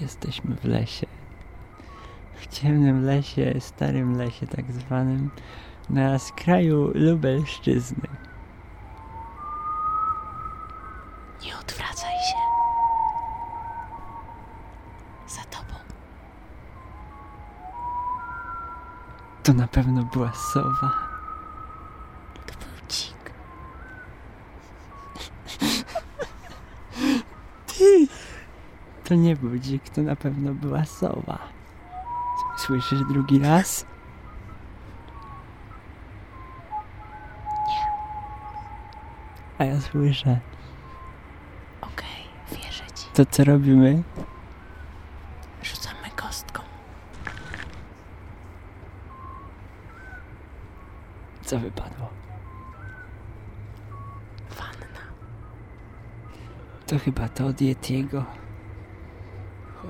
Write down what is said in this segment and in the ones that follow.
Jesteśmy w lesie. W ciemnym lesie, starym lesie tak zwanym, na skraju Lubelszczyzny. Nie odwracaj się. Za tobą. To na pewno była sowa. To był dzik. Ty! To nie był dzik, to na pewno była sowa. Słyszysz drugi raz? Nie. A ja słyszę. Okej, wierzę ci. To co robimy? Rzucamy kostką. Co wypadło? Wanna. To chyba to od Yetiego.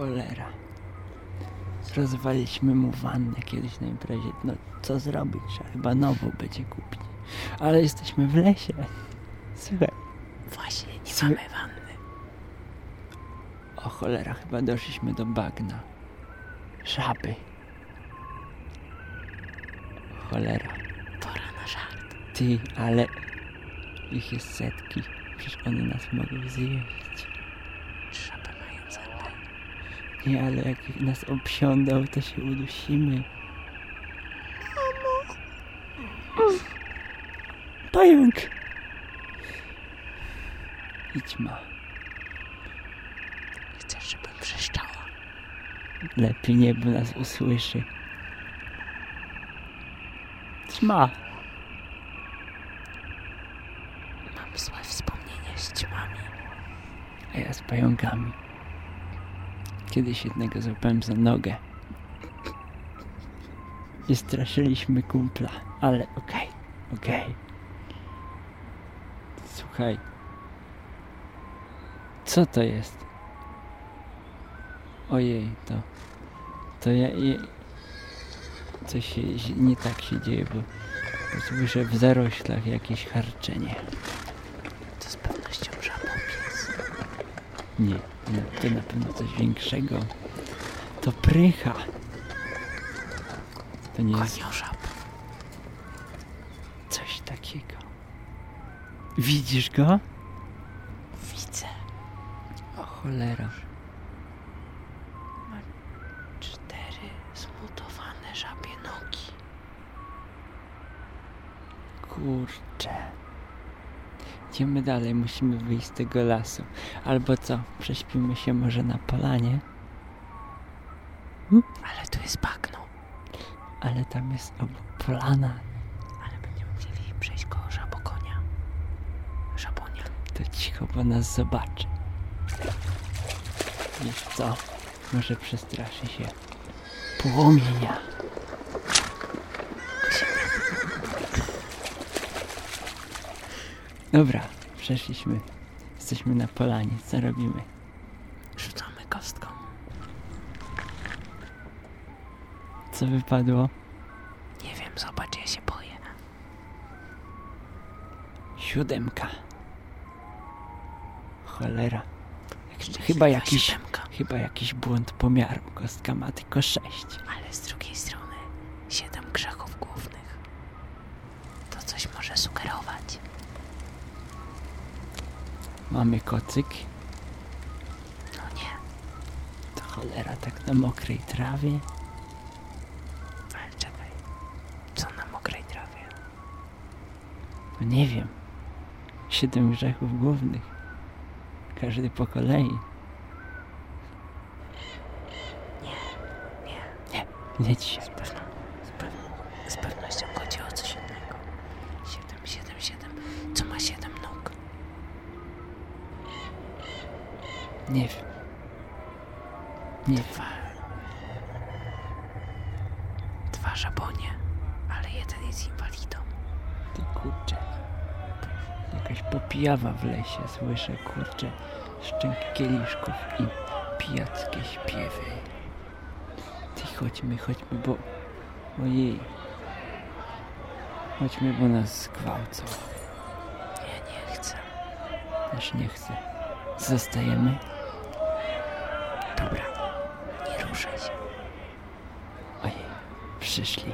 Cholera. Rozwaliliśmy mu wannę kiedyś na imprezie. No co zrobić? Trzeba chyba nową będzie kupić. Ale jesteśmy w lesie. Słuchaj. Właśnie, nie Słuchaj- mamy wanny. O cholera, chyba doszliśmy do bagna. Żaby. Cholera. Pora na żart. Ty, ale ich jest setki. Przecież one nas mogą zjeść. Nie, ale jak nas obsiądą, to się udusimy. Pająk! Idź ma. Chcesz, żebym wrzeszczała? Lepiej nie, bo nas usłyszy. Ćma! Mam złe wspomnienie z ćmami. A ja z pająkami. Kiedyś jednego złapałem za nogę. I straszyliśmy kumpla, ale okej, okej. Słuchaj. Co to jest? Ojej, to... To ja... ja coś się nie tak się dzieje, bo bo słyszę w zaroślach jakieś harczenie. To z pewnością żabopies. Nie, to na, to na pewno coś większego. To prycha. To nie jest Koniożab. coś takiego. Widzisz go? Widzę. O cholera. Ma cztery zmutowane żabie nogi. Kurczę. Idziemy dalej, musimy wyjść z tego lasu. Albo co, prześpimy się może na polanie? Ale tu jest bagno. Ale tam jest obok polana. Ale będziemy musieli przejść koło żabokonia. Żabonia. To cicho, bo nas zobaczy. Wiesz co? Może przestraszy się płomienia. Dobra, przeszliśmy. Jesteśmy na polanie. Co robimy? Rzucamy kostką. Co wypadło? Nie wiem, zobacz, ja się boję. Siódemka. Cholera. Chyba jakiś, siódemka. chyba jakiś błąd pomiaru. Kostka ma tylko sześć. Ale z drugiej strony siedem grzechów głównych. To coś może sugerować. Mamy kocyk. No nie, To cholera tak na mokrej trawie. ale czekaj. Co na mokrej trawie? No nie wiem. Siedem grzechów głównych. Każdy po kolei. Nie, Nie, nie dzisiaj. z, pewno, z, pew, z pewnością chodzi o coś innego. Siedem, siedem, siedem. Co ma siedem nóg? Nie wiem. Nie. Dwa. Dwa żabonie, ale jeden jest inwalidą. Ty kurczę. Jakaś popijawa w lesie. Słyszę kurczę szczęk kieliszków i pijackie śpiewy. Ty chodźmy, chodźmy, bo... Ojej. Chodźmy, bo nas zgwałcą. Ja nie chcę. Też nie chcę. Zostajemy? Dobra, nie ruszaj się. Ojej, przyszli.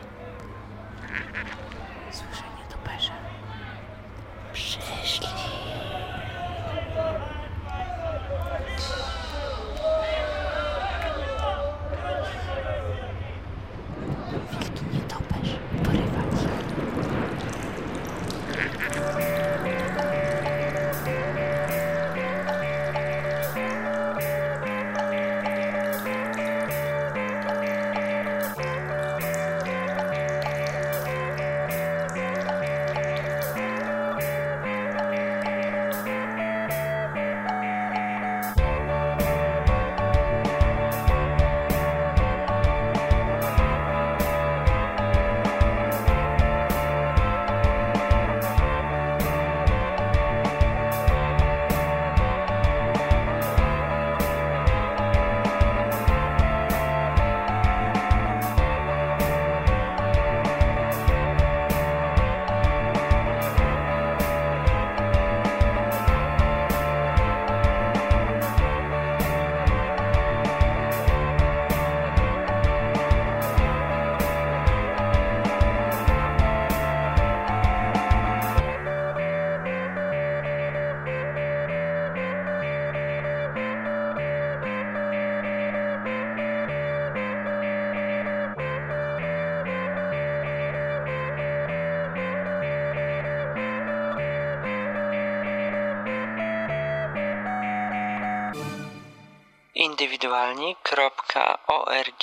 Indywidualni.org